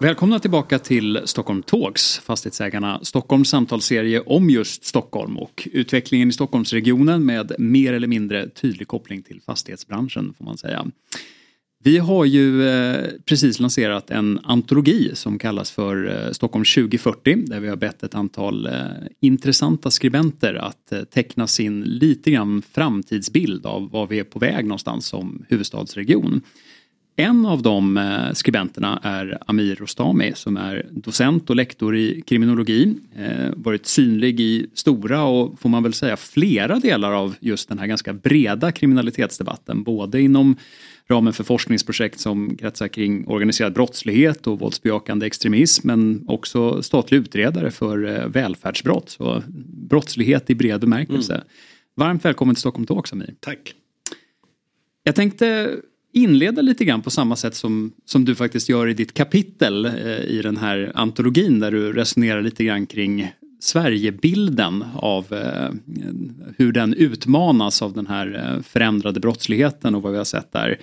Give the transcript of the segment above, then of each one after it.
Välkomna tillbaka till Stockholm Talks, Fastighetsägarna Stockholms samtalsserie om just Stockholm och utvecklingen i Stockholmsregionen med mer eller mindre tydlig koppling till fastighetsbranschen får man säga. Vi har ju eh, precis lanserat en antologi som kallas för eh, Stockholm 2040 där vi har bett ett antal eh, intressanta skribenter att teckna sin lite grann framtidsbild av var vi är på väg någonstans som huvudstadsregion. En av de eh, skribenterna är Amir Rostami som är docent och lektor i kriminologi. Eh, varit synlig i stora och får man väl säga flera delar av just den här ganska breda kriminalitetsdebatten. Både inom ramen för forskningsprojekt som kretsar kring organiserad brottslighet och våldsbejakande extremism men också statlig utredare för eh, välfärdsbrott. Så brottslighet i bred bemärkelse. Mm. Varmt välkommen till Stockholm Talks Amir. Tack. Jag tänkte inleda lite grann på samma sätt som, som du faktiskt gör i ditt kapitel eh, i den här antologin där du resonerar lite grann kring Sverigebilden av eh, hur den utmanas av den här eh, förändrade brottsligheten och vad vi har sett där.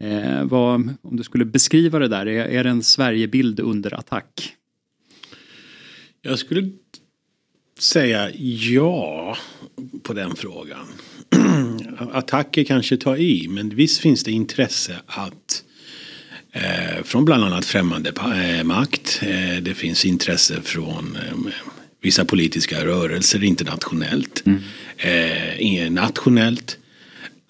Eh, vad, om du skulle beskriva det där, är, är det en Sverigebild under attack? Jag skulle säga ja på den frågan. attacker kanske tar i men visst finns det intresse att eh, från bland annat främmande eh, makt. Eh, det finns intresse från eh, vissa politiska rörelser internationellt. Mm. Eh, nationellt.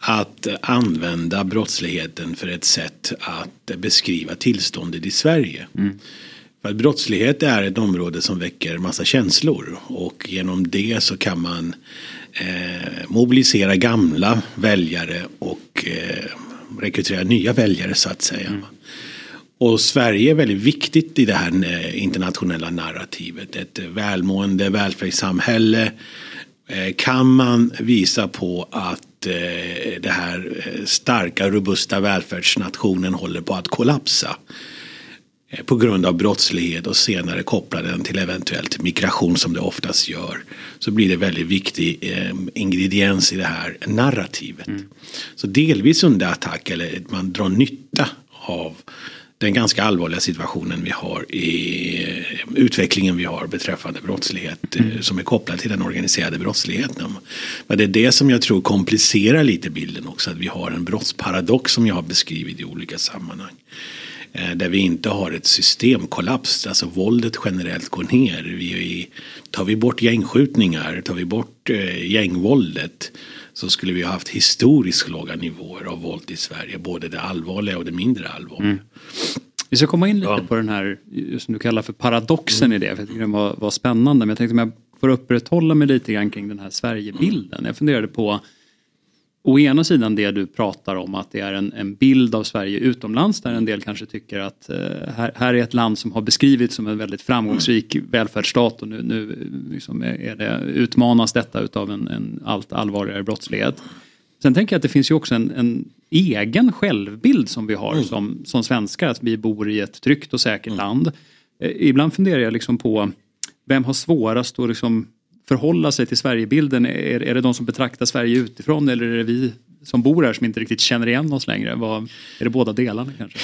Att använda brottsligheten för ett sätt att beskriva tillståndet i Sverige. Mm. För brottslighet är ett område som väcker massa känslor och genom det så kan man eh, mobilisera gamla väljare och eh, rekrytera nya väljare så att säga. Mm. Och Sverige är väldigt viktigt i det här eh, internationella narrativet. Ett välmående välfärdssamhälle. Kan man visa på att det här starka robusta välfärdsnationen håller på att kollapsa på grund av brottslighet och senare koppla den till eventuellt migration som det oftast gör. Så blir det väldigt viktig eh, ingrediens i det här narrativet. Mm. Så delvis under attack eller man drar nytta av den ganska allvarliga situationen vi har i eh, utvecklingen vi har beträffande brottslighet eh, mm. som är kopplad till den organiserade brottsligheten. Men det är det som jag tror komplicerar lite bilden också att vi har en brottsparadox som jag har beskrivit i olika sammanhang. Eh, där vi inte har ett systemkollaps, alltså våldet generellt går ner. Vi, tar vi bort gängskjutningar, tar vi bort eh, gängvåldet så skulle vi ha haft historiskt låga nivåer av våld i Sverige. Både det allvarliga och det mindre allvarliga. Mm. Vi ska komma in lite ja. på den här, som du kallar för paradoxen mm. i det. För jag tycker den var, var spännande. Men jag tänkte om jag får upprätthålla mig lite grann kring den här Sverigebilden. Jag funderade på å ena sidan det du pratar om att det är en, en bild av Sverige utomlands där en del kanske tycker att eh, här, här, är ett land som har beskrivits som en väldigt framgångsrik välfärdsstat och nu, nu liksom är det, utmanas detta utav en, en, allt allvarligare brottslighet. Sen tänker jag att det finns ju också en, en egen självbild som vi har mm. som, som svenskar, att vi bor i ett tryggt och säkert mm. land. Eh, ibland funderar jag liksom på vem har svårast att liksom förhålla sig till Sverigebilden? Är, är det de som betraktar Sverige utifrån eller är det vi som bor här som inte riktigt känner igen oss längre? Vad, är det båda delarna kanske?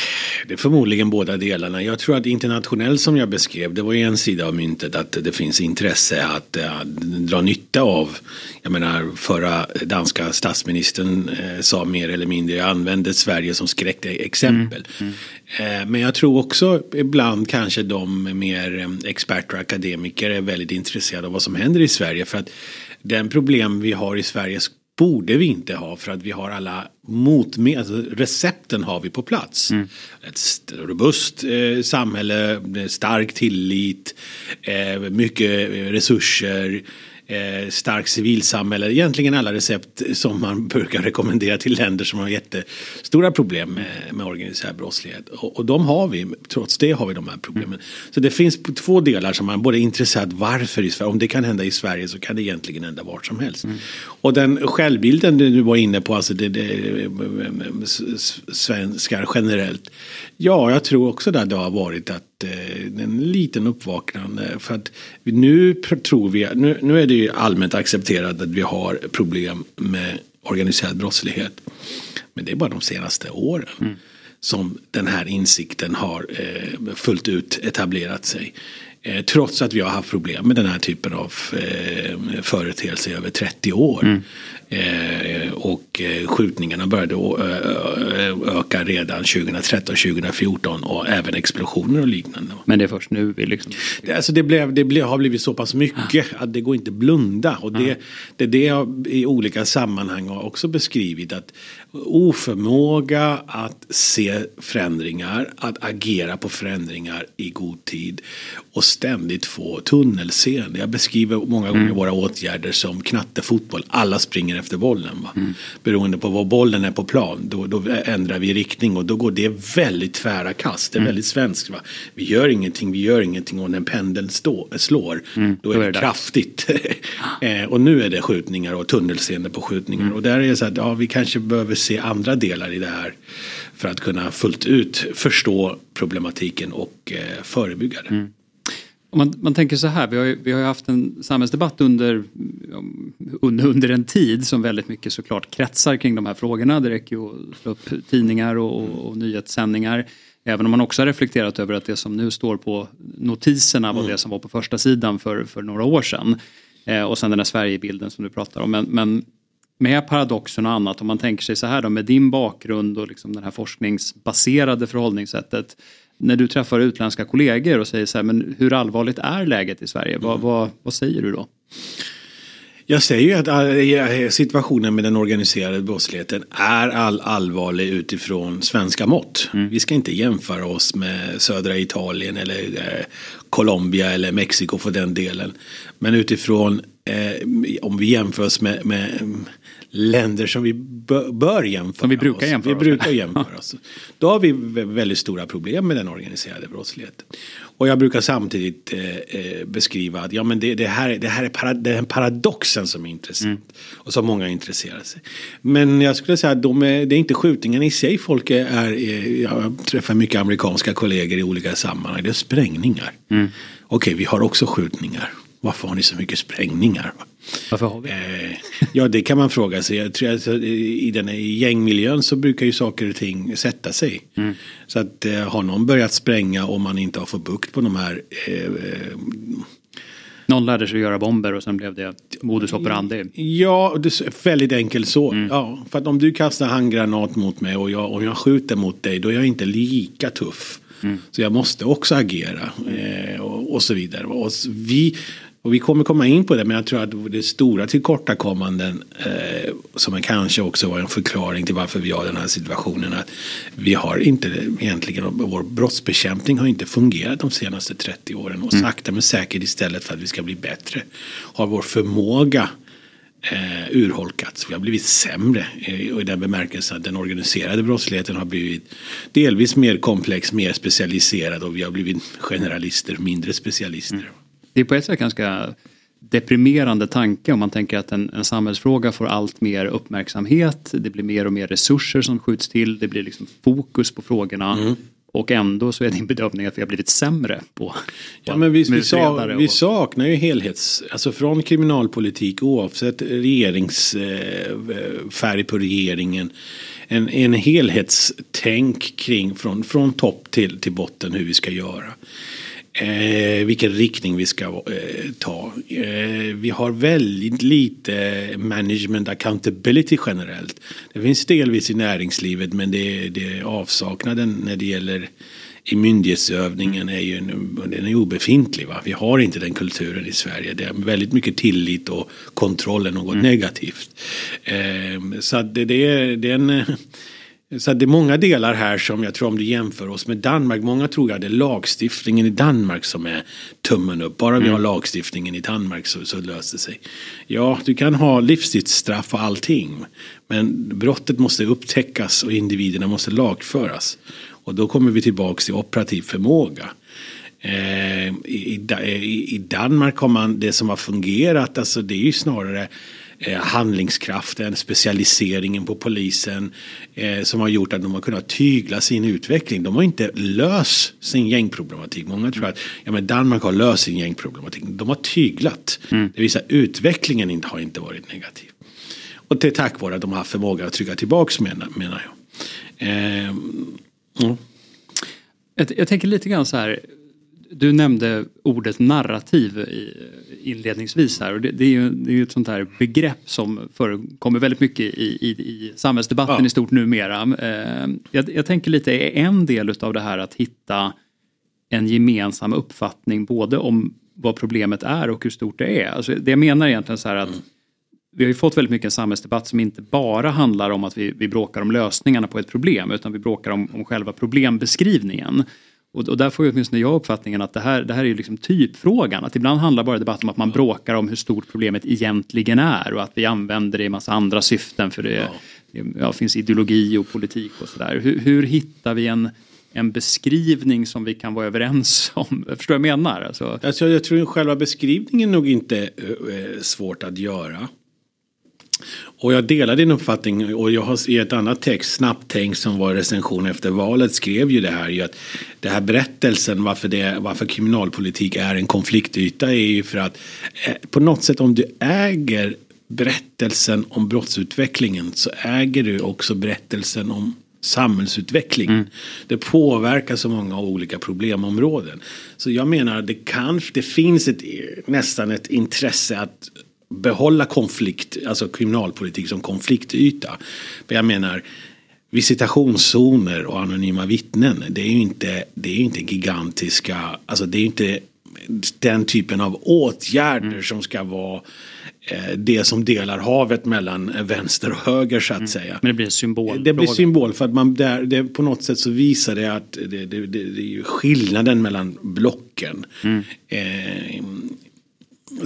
Det är förmodligen båda delarna. Jag tror att internationellt som jag beskrev, det var ju en sida av myntet att det finns intresse att, att dra nytta av. Jag menar förra danska statsministern eh, sa mer eller mindre, jag använde Sverige som skräckexempel. Mm. Mm. Eh, men jag tror också ibland kanske de mer experter och akademiker är väldigt intresserade av vad som händer i Sverige. För att den problem vi har i Sverige borde vi inte ha för att vi har alla motmedel, alltså recepten har vi på plats. Mm. Ett robust eh, samhälle, stark tillit, eh, mycket resurser, eh, starkt civilsamhälle. Egentligen alla recept som man brukar rekommendera till länder som har jättestora problem med, med organiserad brottslighet. Och, och de har vi, trots det har vi de här problemen. Mm. Så det finns två delar som man både är intresserad varför i Sverige. Om det kan hända i Sverige så kan det egentligen hända vart som helst. Mm. Och den självbilden du var inne på, alltså det, det, svenskar generellt. Ja, jag tror också att det har varit att eh, en liten uppvaknande. För att nu tror vi, nu, nu är det ju allmänt accepterat att vi har problem med organiserad brottslighet. Men det är bara de senaste åren. Mm. Som den här insikten har eh, fullt ut etablerat sig. Eh, trots att vi har haft problem med den här typen av eh, företeelse i över 30 år. Mm. Eh, och eh, skjutningarna började öka redan 2013, 2014 och även explosioner och liknande. Men det är först nu vi liksom... Det, alltså det, blev, det blev, har blivit så pass mycket att det går inte blunda. Och det, det är det jag i olika sammanhang har också beskrivit. att oförmåga att se förändringar, att agera på förändringar i god tid och ständigt få tunnelseende. Jag beskriver många gånger mm. våra åtgärder som knattefotboll. Alla springer efter bollen. Va? Mm. Beroende på var bollen är på plan då, då, ändrar vi riktning och då går det väldigt tvära kast. Det är mm. väldigt svenskt. Va? Vi gör ingenting, vi gör ingenting och när pendeln stå, slår mm. då är det, det kraftigt. eh, och nu är det skjutningar och tunnelseende på skjutningar. Mm. Och där är det så att ja, vi kanske behöver se andra delar i det här för att kunna fullt ut förstå problematiken och eh, förebygga det. Mm. Man, man tänker så här, vi har, ju, vi har ju haft en samhällsdebatt under, under, under en tid som väldigt mycket såklart kretsar kring de här frågorna. Det räcker ju att slå upp tidningar och, och, och nyhetssändningar. Även om man också har reflekterat över att det som nu står på notiserna var mm. det som var på första sidan för, för några år sedan. Eh, och sen den här Sverigebilden som du pratar om. Men, men med paradoxen och annat, om man tänker sig så här då med din bakgrund och liksom det här forskningsbaserade förhållningssättet. När du träffar utländska kollegor och säger så här, men hur allvarligt är läget i Sverige? Mm. Vad, vad, vad säger du då? Jag säger ju att äh, situationen med den organiserade brottsligheten är all allvarlig utifrån svenska mått. Mm. Vi ska inte jämföra oss med södra Italien eller eh, Colombia eller Mexiko för den delen. Men utifrån eh, om vi jämför oss med, med länder som vi bör jämföra Som vi brukar oss. jämföra vi brukar jämföra oss. Då har vi väldigt stora problem med den organiserade brottsligheten. Och jag brukar samtidigt eh, eh, beskriva att ja, men det, det, här, det här är para, den paradoxen som är intressant. Mm. Och som många intresserar sig. Men jag skulle säga att de är, det är inte skjutningen i sig folk är, är jag träffar mycket amerikanska kollegor i olika sammanhang. Det är sprängningar. Mm. Okej, vi har också skjutningar. Varför har ni så mycket sprängningar? Varför har vi? Eh, ja, det kan man fråga sig. Jag tror att I den i gängmiljön så brukar ju saker och ting sätta sig. Mm. Så att eh, har någon börjat spränga och man inte har fått bukt på de här eh, någon lärde sig göra bomber och sen blev det modus operandi. Ja, det är väldigt enkelt så. Mm. Ja, för att om du kastar handgranat mot mig och jag, om jag skjuter mot dig då är jag inte lika tuff. Mm. Så jag måste också agera eh, och, och, så vidare. Och vi, och vi kommer komma in på det men jag tror att det stora tillkortakommanden eh, som kanske också var en förklaring till varför vi har den här situationen. Att vi har inte egentligen, vår brottsbekämpning har inte fungerat de senaste 30 åren. Och mm. sakta men säkert istället för att vi ska bli bättre har vår förmåga eh, urholkats. Vi har blivit sämre eh, i den bemärkelsen att den organiserade brottsligheten har blivit delvis mer komplex, mer specialiserad och vi har blivit generalister, mindre specialister. Mm. Det är på ett sätt ganska deprimerande tanke om man tänker att en, en samhällsfråga får allt mer uppmärksamhet. Det blir mer och mer resurser som skjuts till. Det blir liksom fokus på frågorna. Mm. Och ändå så är din bedömning att vi har blivit sämre på, Ja men vi, vi, sa, vi saknar ju helhets, alltså från kriminalpolitik oavsett regeringsfärg eh, på regeringen. En, en helhetstänk kring från, från topp till, till botten hur vi ska göra eh, vilken riktning vi ska eh, ta. Eh, vi har väldigt lite management accountability generellt. Det finns delvis i näringslivet men det, det avsaknaden när det gäller i myndighetsövningen är ju den är obefintlig. Va? Vi har inte den kulturen i Sverige. Det är väldigt mycket tillit och kontroll är något mm. negativt. Eh, så det, det, är, det är en Så det är många delar här som jag tror om du jämför oss med Danmark. Många tror att det är lagstiftningen i Danmark som är tummen upp. Bara vi mm. har lagstiftningen i Danmark så, så löser det sig. Ja, du kan ha livstidsstraff och allting. Men brottet måste upptäckas och individerna måste lagföras. Och då kommer vi tillbaka till operativ förmåga. Eh, i, i, I Danmark har man det som har fungerat, alltså det är ju snarare eh, handlingskraften, specialiseringen på polisen eh, som har gjort att de har kunnat tygla sin utveckling. De har inte löst sin gängproblematik. Många tror att ja, men Danmark har löst sin gängproblematik. De har tyglat. Mm. Det visar utvecklingen inte, har inte varit negativ. Och det är tack vare att de har haft förmåga att trycka tillbaks menar, menar jag. Eh, mm. jag. Jag tänker lite grann så här du nämnde ordet narrativ inledningsvis här och det, det är ju det är ett sånt här begrepp som förekommer väldigt mycket i, i, i samhällsdebatten ja. i stort numera. Eh, jag, jag tänker lite, är en del av det här att hitta en gemensam uppfattning både om vad problemet är och hur stort det är. Alltså det jag menar egentligen så här att mm. vi har ju fått väldigt mycket en samhällsdebatt som inte bara handlar om att vi, vi bråkar om lösningarna på ett problem utan vi bråkar om, om själva problembeskrivningen. Och, och där får ju åtminstone jag uppfattningen att det här, det här är ju liksom typfrågan. Att ibland handlar bara debatten om att man bråkar om hur stort problemet egentligen är och att vi använder det i massa andra syften för det, ja. det finns ideologi och politik och sådär. Hur, hur hittar vi en, en beskrivning som vi kan vara överens om. Förstår du vad jag menar? Alltså... Alltså, jag tror att själva beskrivningen nog inte är svårt att göra. Och jag delar din uppfattning och jag har i ett annat text, Snabbt tänkt som var recension efter valet, skrev ju det här ju att det här berättelsen varför, det, varför kriminalpolitik är en konfliktyta är ju för att eh, på något sätt om du äger berättelsen om brottsutvecklingen så äger du också berättelsen om samhällsutveckling. Mm. Det påverkar så många olika problemområden. Så jag menar det kan, det finns ett, nästan ett intresse att behålla konflikt, alltså kriminalpolitik som konfliktyta. Men jag menar visitationszoner och anonyma vittnen. Det är ju inte, det är inte gigantiska, alltså det är inte den typen av åtgärder mm. som ska vara eh, det som delar havet mellan vänster och höger så att mm. säga. Men det blir symbol. Det blir symbol för att man där, det, på något sätt så visar det att det, det, det, det är skillnaden mellan blocken. Mm. Eh,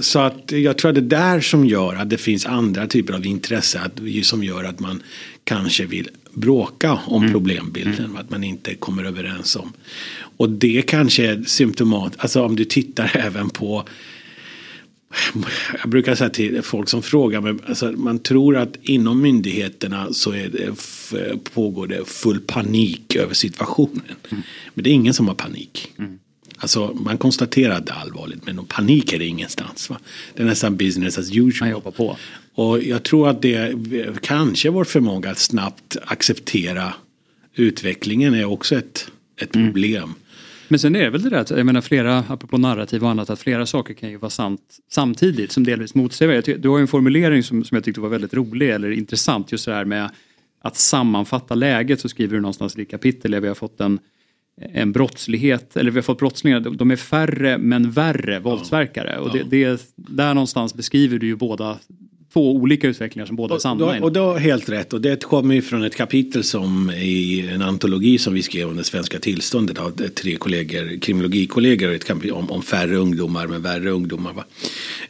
så att jag tror att det är där som gör att det finns andra typer av intresse att, som gör att man kanske vill bråka om mm. problembilden. Mm. Att man inte kommer överens om. Och det kanske är symptomat. Alltså om du tittar även på jag brukar säga till folk som frågar mig, alltså man tror att inom myndigheterna så är det, pågår det full panik över situationen. Mm. Men det är ingen som har panik. Mm. Alltså man konstaterar att det är allvarligt men någon panik är det ingenstans. Va? Det är nästan business as usual. Man jobbar på. Och jag tror att det kanske vår förmåga att snabbt acceptera utvecklingen är också ett, ett mm. problem. Men sen är det väl det där att, jag menar flera, apropå narrativ och annat, att flera saker kan ju vara sant samtidigt som delvis motsäger Du har ju en formulering som, som jag tyckte var väldigt rolig eller intressant just det här med att sammanfatta läget så skriver du någonstans i kapitel, vi har fått en en brottslighet, eller vi har fått brottslingar, de är färre men värre våldsverkare. Och det, det, där någonstans beskriver du ju båda två olika utvecklingar som båda är sanna. Och, och har helt rätt och det kommer ju från ett kapitel som i en antologi som vi skrev om det svenska tillståndet av tre kollegor, kriminologikollegor om, om färre ungdomar men värre ungdomar. Va?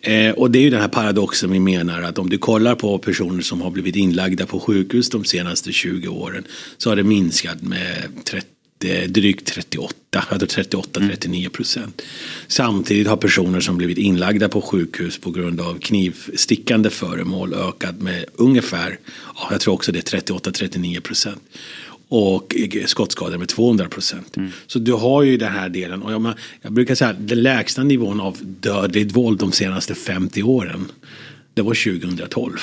Eh, och det är ju den här paradoxen vi menar att om du kollar på personer som har blivit inlagda på sjukhus de senaste 20 åren så har det minskat med 30 drygt 38, 38-39 procent. Samtidigt har personer som blivit inlagda på sjukhus på grund av knivstickande föremål ökat med ungefär, jag tror också det är 38-39 procent och skottskador med 200 procent. Mm. Så du har ju den här delen. Och jag, jag brukar säga att den lägsta nivån av dödligt våld de senaste 50 åren det var 2012.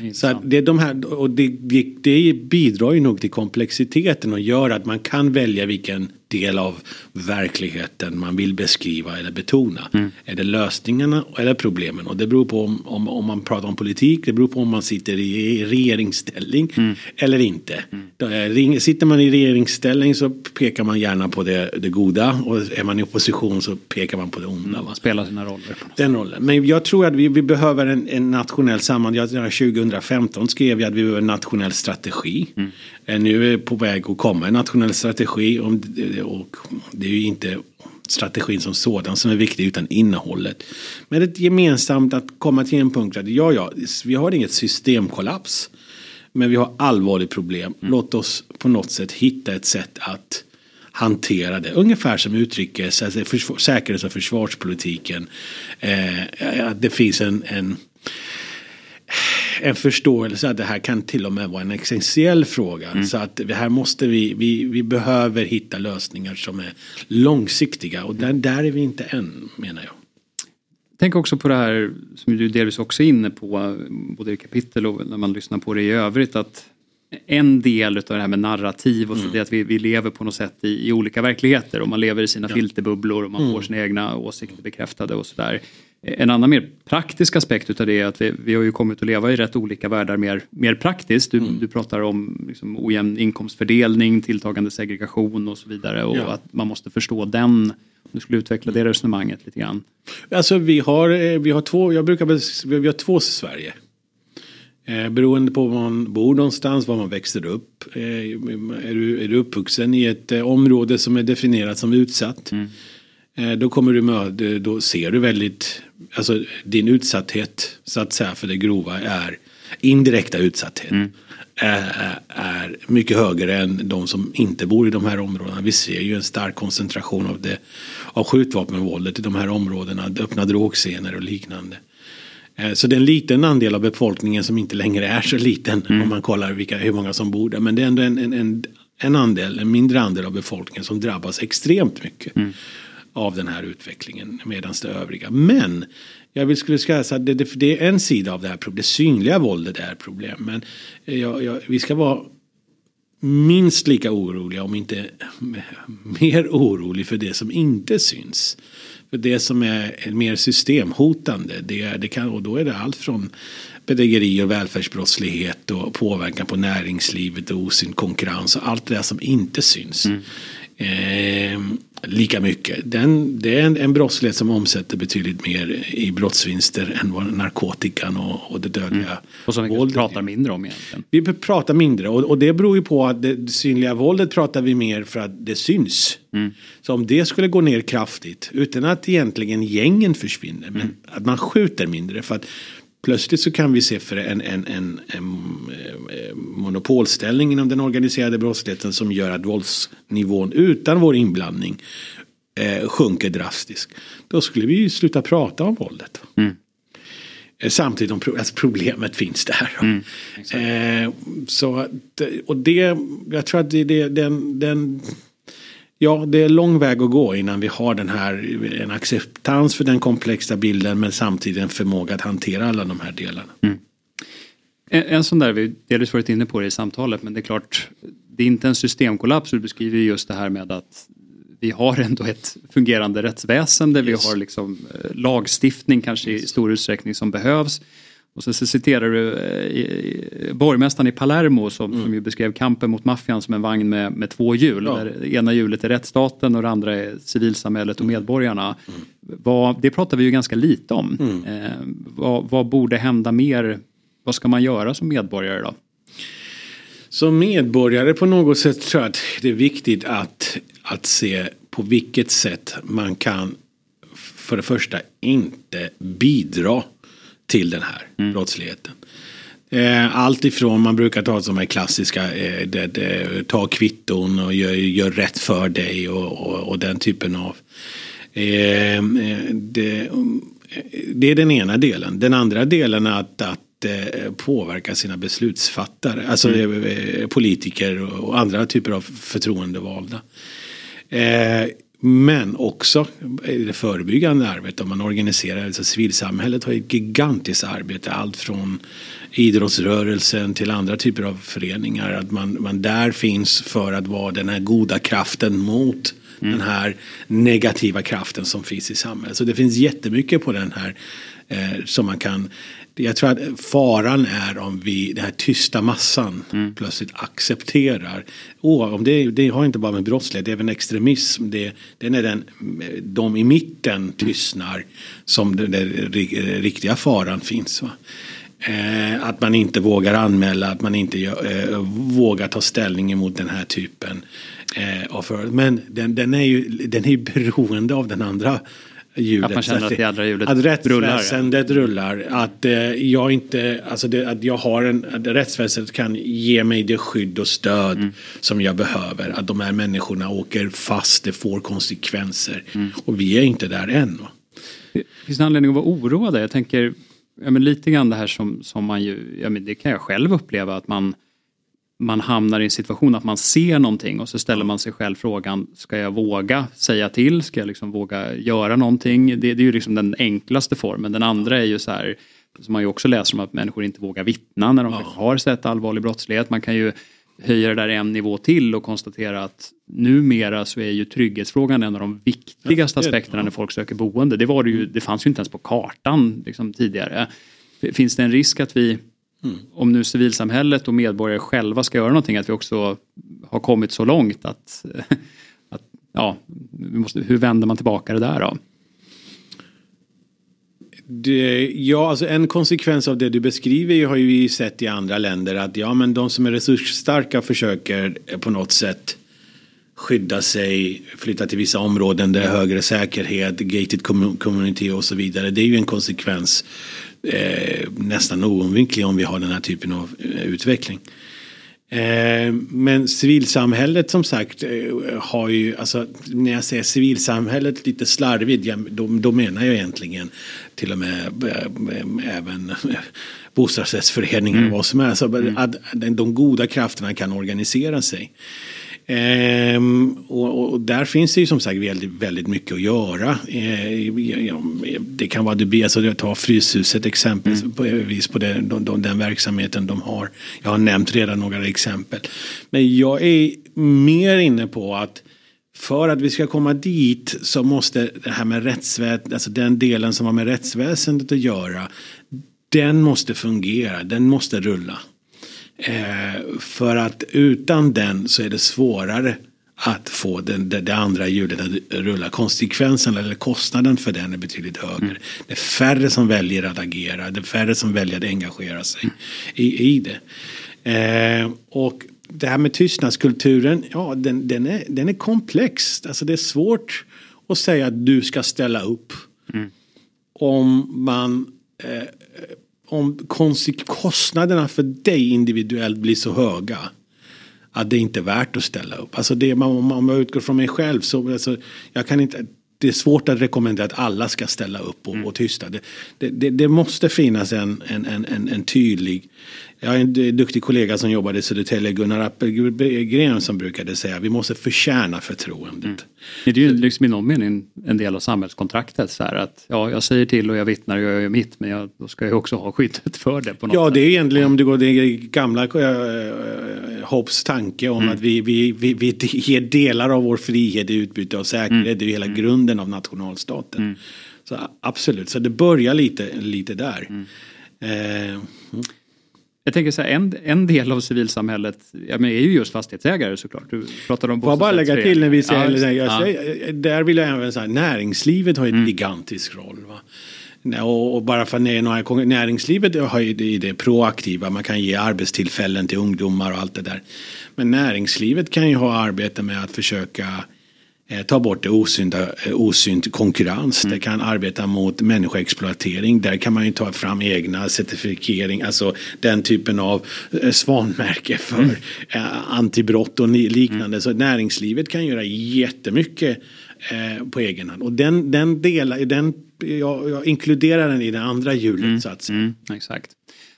Mm. Så det, är de här, och det, det, det, bidrar ju nog till komplexiteten och gör att man kan välja vilken del av verkligheten man vill beskriva eller betona. Mm. Är det lösningarna eller problemen? Och det beror på om, om, om, man pratar om politik, det beror på om man sitter i regeringsställning mm. eller inte. Mm. Sitter man i regeringsställning så pekar man gärna på det, det goda och är man i opposition så pekar man på det onda. Mm. Spelar sina roller. Den rollen. Men jag tror att vi, vi behöver en, en nationell samman... 2015 skrev jag att vi behöver en nationell strategi. Mm. Eh, nu är på väg att komma en nationell strategi. Och det är ju inte strategin som sådan som är viktig utan innehållet. Men ett gemensamt att komma till en punkt att ja, ja, vi har inget systemkollaps. Men vi har allvarligt problem. Mm. Låt oss på något sätt hitta ett sätt att hantera det. Ungefär som utrikes, alltså säkerhets och försvarspolitiken. Eh, det finns en, en en förståelse att det här kan till och med vara en existentiell fråga. Mm. Så att här måste vi, vi, vi behöver hitta lösningar som är långsiktiga och där, där är vi inte än menar jag. Tänk också på det här som du delvis också är inne på både i kapitel och när man lyssnar på det i övrigt att en del av det här med narrativ och så mm. det att vi, vi lever på något sätt i, i olika verkligheter och man lever i sina ja. filterbubblor och man mm. får sina egna åsikter bekräftade och sådär. En annan mer praktisk aspekt utav det är att vi, vi har ju kommit att leva i rätt olika världar mer, mer praktiskt. Du, mm. du pratar om liksom ojämn inkomstfördelning, tilltagande segregation och så vidare och ja. att man måste förstå den. Du skulle utveckla det resonemanget lite grann. Alltså vi har, eh, vi har två, jag brukar vi har två Sverige. Eh, beroende på var man bor någonstans, var man växer upp. Eh, är, du, är du uppvuxen i ett eh, område som är definierat som utsatt. Mm. Eh, då kommer du med, då ser du väldigt, alltså din utsatthet så att säga för det grova är indirekta utsatthet. Mm. Är, är mycket högre än de som inte bor i de här områdena. Vi ser ju en stark koncentration av, det, av skjutvapenvåldet i de här områdena. Öppna drogscener och liknande. Eh, så det är en liten andel av befolkningen som inte längre är så liten mm. om man kollar vilka, hur många som bor där. Men det är ändå en, en, en, en andel, en mindre andel av befolkningen som drabbas extremt mycket mm av den här utvecklingen medan det övriga. Men jag vill skulle säga att det, det, det, är en sida av det här problemet. Det synliga våldet är problem. Men eh, jag, jag, vi ska vara minst lika oroliga om inte mer oroliga för det som inte syns. För det som är mer systemhotande, det, det kan, och då är det allt från bedrägeri och välfärdsbrottslighet och påverkan på näringslivet och osynd konkurrens och allt det där som inte syns. Mm. Eh, lika mycket. Den, det är en, en brottslighet som omsätter betydligt mer i brottsvinster än vad narkotikan och, och det dödliga mm. Och som vi våldet. pratar mindre om egentligen. Vi pratar mindre och, och det beror ju på att det synliga våldet pratar vi mer för att det syns. Mm. Så om det skulle gå ner kraftigt utan att egentligen gängen försvinner men mm. att man skjuter mindre för att Plötsligt så kan vi se för en, en, en, en, monopolställning inom den organiserade brottsligheten som gör att våldsnivån utan vår inblandning eh, sjunker drastiskt. Då skulle vi ju sluta prata om våldet. Mm. Eh, samtidigt om alltså problemet finns där. Mm, eh, så, och det, jag tror att det, det, den, den Ja, det är lång väg att gå innan vi har den här en acceptans för den komplexa bilden men samtidigt en förmåga att hantera alla de här delarna. Mm. En, en sån där, vi har delvis varit inne på det i samtalet, men det är klart, det är inte en systemkollaps, du beskriver just det här med att vi har ändå ett fungerande rättsväsende, yes. vi har liksom eh, lagstiftning kanske i stor utsträckning som behövs. Och så, så citerar du eh, borgmästaren i Palermo som, mm. som ju beskrev kampen mot maffian som en vagn med, med två hjul. Ja. Där ena hjulet är rättsstaten och det andra är civilsamhället och medborgarna. Mm. Vad, det pratar vi ju ganska lite om. Mm. Eh, vad, vad borde hända mer? Vad ska man göra som medborgare då? Som medborgare på något sätt tror jag att det är viktigt att, att se på vilket sätt man kan för det första inte bidra till den här mm. brottsligheten. Eh, allt ifrån, man brukar ta som är klassiska, eh, det, det, ta kvitton och gör, gör rätt för dig och, och, och den typen av. Eh, det, det, är den ena delen. Den andra delen är att, att påverka sina beslutsfattare, alltså mm. politiker och andra typer av förtroendevalda. Men också det förebyggande arbetet. Om man organiserar, alltså civilsamhället har ett gigantiskt arbete. Allt från idrottsrörelsen till andra typer av föreningar. Att man, man där finns för att vara den här goda kraften mot mm. den här negativa kraften som finns i samhället. Så det finns jättemycket på den här eh, som man kan jag tror att faran är om vi, den här tysta massan mm. plötsligt accepterar. Oh, om det, det har inte bara med brottslighet, det är även extremism. Det, det är när den, de i mitten tystnar som den, den riktiga faran finns. Va? Eh, att man inte vågar anmäla, att man inte eh, vågar ta ställning emot den här typen eh, för. Men den, den, är ju den är beroende av den andra hjulet. Att man känner att det andra hjulet att rättsväsendet rullar. rullar. Att, eh, jag inte, alltså det, att jag har en, att rättsväsendet kan ge mig det skydd och stöd mm. som jag behöver. Att de här människorna åker fast, det får konsekvenser. Mm. Och vi är inte där än. Va? Finns det anledning att vara oroad? Jag tänker ja, men lite grann det här som, som man ju, ja, men det kan jag själv uppleva att man man hamnar i en situation att man ser någonting och så ställer man sig själv frågan Ska jag våga säga till? Ska jag liksom våga göra någonting? Det, det är ju liksom den enklaste formen. Den andra är ju så här som man ju också läser om att människor inte vågar vittna när de ja. har sett allvarlig brottslighet. Man kan ju höja det där en nivå till och konstatera att numera så är ju trygghetsfrågan en av de viktigaste aspekterna när folk söker boende. Det, var det, ju, det fanns ju inte ens på kartan liksom, tidigare. Finns det en risk att vi Mm. Om nu civilsamhället och medborgare själva ska göra någonting, att vi också har kommit så långt att, att ja, vi måste, hur vänder man tillbaka det där då? Det, ja, alltså en konsekvens av det du beskriver har ju vi sett i andra länder att ja, men de som är resursstarka försöker på något sätt skydda sig, flytta till vissa områden där det är högre säkerhet, gated community och så vidare. Det är ju en konsekvens eh, nästan oundviklig om vi har den här typen av eh, utveckling. Eh, men civilsamhället som sagt eh, har ju, alltså när jag säger civilsamhället lite slarvigt, då, då menar jag egentligen till och med även bostadsrättsföreningar mm. och vad som är. Alltså, mm. att de goda krafterna kan organisera sig. Ehm, och, och, där finns det ju som sagt väldigt, väldigt mycket att göra. Ehm, det kan vara det, alltså ta Fryshuset exempelvis mm. på det, de, de, den verksamheten de har. Jag har nämnt redan några exempel. Men jag är mer inne på att för att vi ska komma dit så måste det här med rättsväsendet, alltså den delen som har med rättsväsendet att göra, den måste fungera, den måste rulla. Eh, för att utan den så är det svårare att få den, det, det andra hjulet att rulla. Konsekvensen eller kostnaden för den är betydligt högre. Mm. Det är färre som väljer att agera. Det är färre som väljer att engagera sig i, i det. Eh, och det här med tystnadskulturen, ja den, den, är, den är komplex. Alltså det är svårt att säga att du ska ställa upp. Mm. Om man eh, om kostnaderna för dig individuellt blir så höga att det inte är värt att ställa upp. Alltså det, om man utgår från mig själv så alltså, jag kan inte, det är svårt att rekommendera att alla ska ställa upp och, mm. och tysta. Det, det, det, måste finnas en, en, en, en tydlig jag har en duktig kollega som jobbade i Södertälje, Gunnar Appelgren, som brukade säga vi måste förtjäna förtroendet. Mm. Det är ju liksom i någon mening en del av samhällskontraktet. Så här att, ja, jag säger till och jag vittnar och jag gör mitt men jag, då ska jag också ha skyddet för det. På något ja, sätt. det är egentligen om det går det gamla äh, Hobbes tanke om mm. att vi, vi, vi, vi ger delar av vår frihet i utbyte av säkerhet. Mm. Det är ju hela mm. grunden av nationalstaten. Mm. Så absolut, så det börjar lite, lite där. Mm. Eh. Jag tänker så här, en, en del av civilsamhället ja, men är ju just fastighetsägare såklart. Du pratar om Får jag bara lägga till när vi säger, ja, säger, ja. där vill jag även säga näringslivet har en mm. gigantisk roll. Va? Och, bara för att näringslivet har ju det, det proaktiva, man kan ge arbetstillfällen till ungdomar och allt det där. Men näringslivet kan ju ha arbete med att försöka ta bort det osynda, eh, osynt konkurrens. Mm. Det kan arbeta mot människoexploatering. Där kan man ju ta fram egna certifiering, alltså den typen av eh, svanmärke för mm. antibrott och liknande. Mm. Så näringslivet kan göra jättemycket på egen hand. Och den, den delen, den, jag, jag inkluderar den i det andra hjulet mm. så att säga. Mm. Exakt.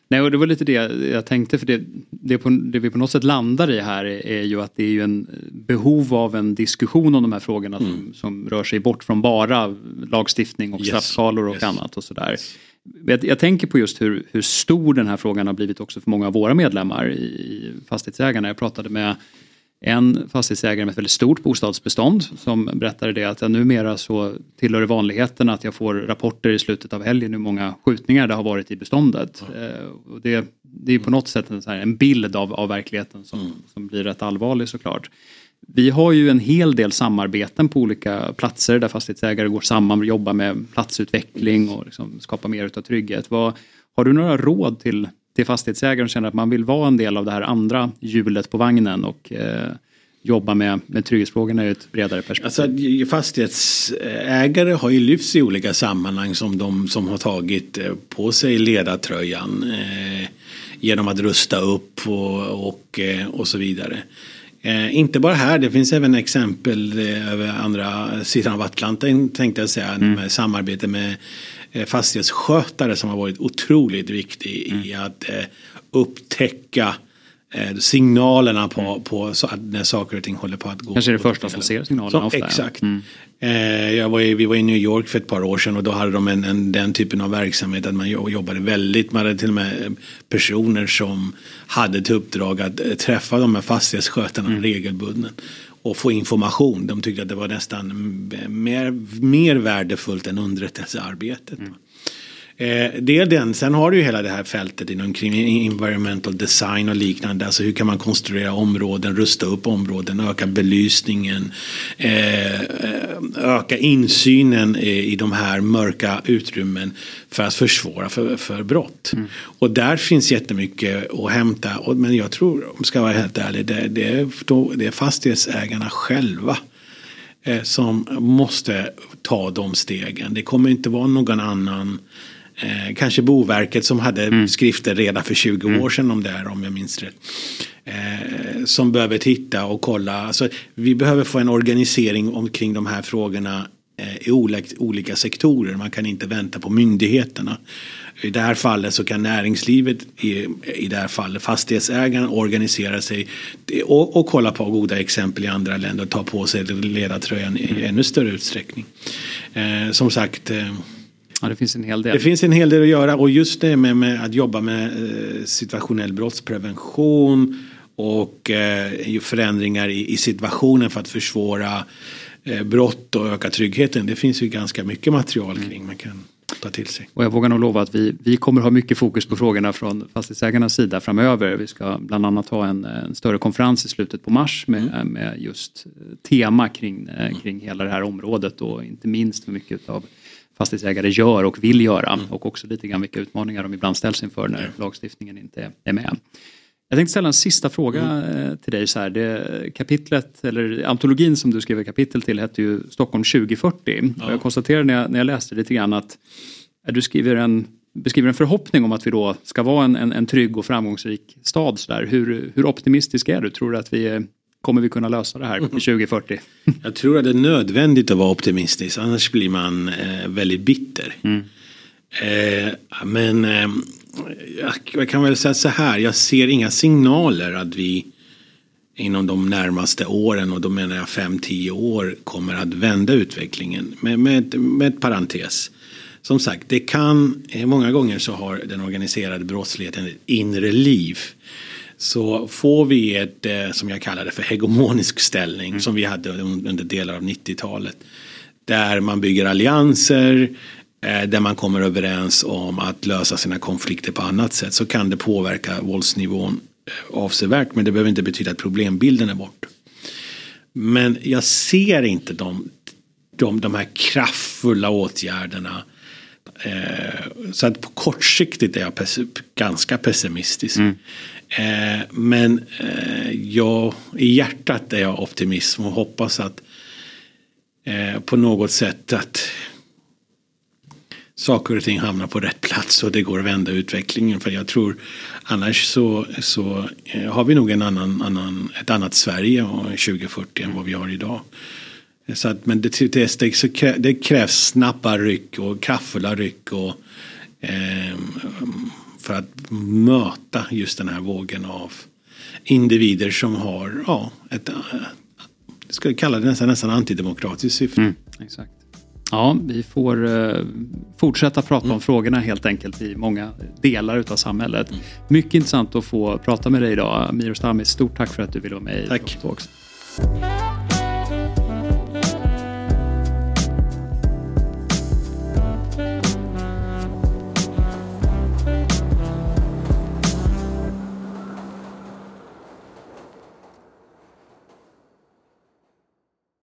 Nej, och det var lite det jag tänkte för det, det, på, det, vi på något sätt landar i här är, ju att det är ju en behov av en diskussion om de här frågorna mm. som, som, rör sig bort från bara lagstiftning och yes. straffskalor och yes. annat och sådär. Jag, jag, tänker på just hur, hur stor den här frågan har blivit också för många av våra medlemmar i, i Fastighetsägarna. Jag pratade med en fastighetsägare med ett väldigt stort bostadsbestånd som berättade det att numera så tillhör det vanligheten att jag får rapporter i slutet av helgen hur många skjutningar det har varit i beståndet. Ja. Eh, och det, det är på något sätt en, en bild av, av verkligheten som, mm. som blir rätt allvarlig såklart. Vi har ju en hel del samarbeten på olika platser där fastighetsägare går samman och jobbar med platsutveckling och liksom skapar mer utav trygghet. Vad, har du några råd till till fastighetsägaren känner att man vill vara en del av det här andra hjulet på vagnen och eh, jobba med, med trygghetsfrågorna i ett bredare perspektiv? Alltså, fastighetsägare har ju lyfts i olika sammanhang som de som har tagit eh, på sig ledartröjan eh, genom att rusta upp och, och, eh, och så vidare. Eh, inte bara här, det finns även exempel eh, över andra sidan av Atlanten tänkte jag säga. Mm. Med samarbete med fastighetsskötare som har varit otroligt viktig mm. i att eh, upptäcka eh, signalerna på, mm. på så att när saker och ting håller på att gå. Kanske är det första som ser signalerna så, ofta. Exakt. Mm. jag var i, vi var i New York för ett par år sedan och då hade de en, en, den typen av verksamhet att man jobbade väldigt, man hade till och med personer som hade till uppdrag att träffa de här fastighetsskötarna mm. regelbundet och få information. De tyckte att det var nästan mer, mer värdefullt än underrättelsearbetet. Mm. Eh, det är den. Sen har du ju hela det här fältet inom environmental design och liknande. Alltså hur kan man konstruera områden, rusta upp områden, öka belysningen, eh, öka insynen i de här mörka utrymmen för att försvåra för, för brott. Mm. Och där finns jättemycket att hämta. Men jag tror, om jag ska vara helt ärlig, det, det, är, det är fastighetsägarna själva eh, som måste ta de stegen. Det kommer inte vara någon annan Eh, kanske Boverket som hade mm. skrifter redan för 20 mm. år sedan om det här om jag minns rätt. Eh, som behöver titta och kolla. Alltså, vi behöver få en organisering omkring de här frågorna eh, i olika, olika sektorer. Man kan inte vänta på myndigheterna. I det här fallet så kan näringslivet, i, i det här fallet fastighetsägaren organisera sig och, och kolla på goda exempel i andra länder och ta på sig ledartröjan i ännu större utsträckning. Eh, som sagt eh, Ja, det finns en hel del. Det finns en hel del att göra och just det med, med att jobba med eh, situationell brottsprevention och eh, förändringar i, i, situationen för att försvåra eh, brott och öka tryggheten. Det finns ju ganska mycket material kring mm. man kan ta till sig. Och jag vågar nog lova att vi, vi kommer ha mycket fokus på frågorna från fastighetsägarnas sida framöver. Vi ska bland annat ha en, en större konferens i slutet på mars med, mm. med just tema kring, mm. kring hela det här området och inte minst mycket av fastighetsägare gör och vill göra mm. och också lite grann vilka utmaningar de ibland ställs inför när lagstiftningen inte är med. Jag tänkte ställa en sista fråga mm. Eh, till dig. Så här. Det, kapitlet, eller antologin som du skrev kapitel till hette ju Stockholm 2040. Ja. jag konstaterade när jag, när jag läste lite grann att du skriver en, beskriver en förhoppning om att vi då ska vara en, en, en trygg och framgångsrik stad. Så där. Hur, hur optimistisk är du? Tror du att vi är kommer vi kunna lösa det här till 2040? Jag tror att det är nödvändigt att vara optimistisk annars blir man eh, väldigt bitter. Mm. Eh, men eh, jag kan väl säga så här, jag ser inga signaler att vi inom de närmaste åren och då menar jag 5-10 år kommer att vända utvecklingen med, med, med ett parentes. Som sagt, det kan, eh, många gånger så har den organiserade brottsligheten ett inre liv så får vi ett, eh, som jag kallar det för hegemonisk ställning mm. som vi hade under delar av 90-talet. Där man bygger allianser, eh, där man kommer överens om att lösa sina konflikter på annat sätt så kan det påverka våldsnivån eh, avsevärt men det behöver inte betyda att problembilden är bort. Men jag ser inte de, de, de här kraftfulla åtgärderna så att på kortsiktigt är jag ganska pessimistisk. Mm. Eh, men eh, jag, i hjärtat är jag optimism och hoppas att eh, på något sätt att saker och ting hamnar på rätt plats och det går att vända utvecklingen. För jag tror annars så, så eh, har vi nog en annan, annan, ett annat Sverige 2040 än vad vi har idag. Eh, så att, men det, det, det krävs snabba ryck och kraftfulla ryck och eh, för att möta just den här vågen av individer som har ja, ett, jag skulle kalla det nästan, nästan antidemokratiskt syfte. Mm, exakt. Ja, vi får uh, fortsätta prata mm. om frågorna helt enkelt i många delar utav samhället. Mm. Mycket intressant att få prata med dig idag. Miro Stami, stort tack för att du ville vara med tack. i Talks.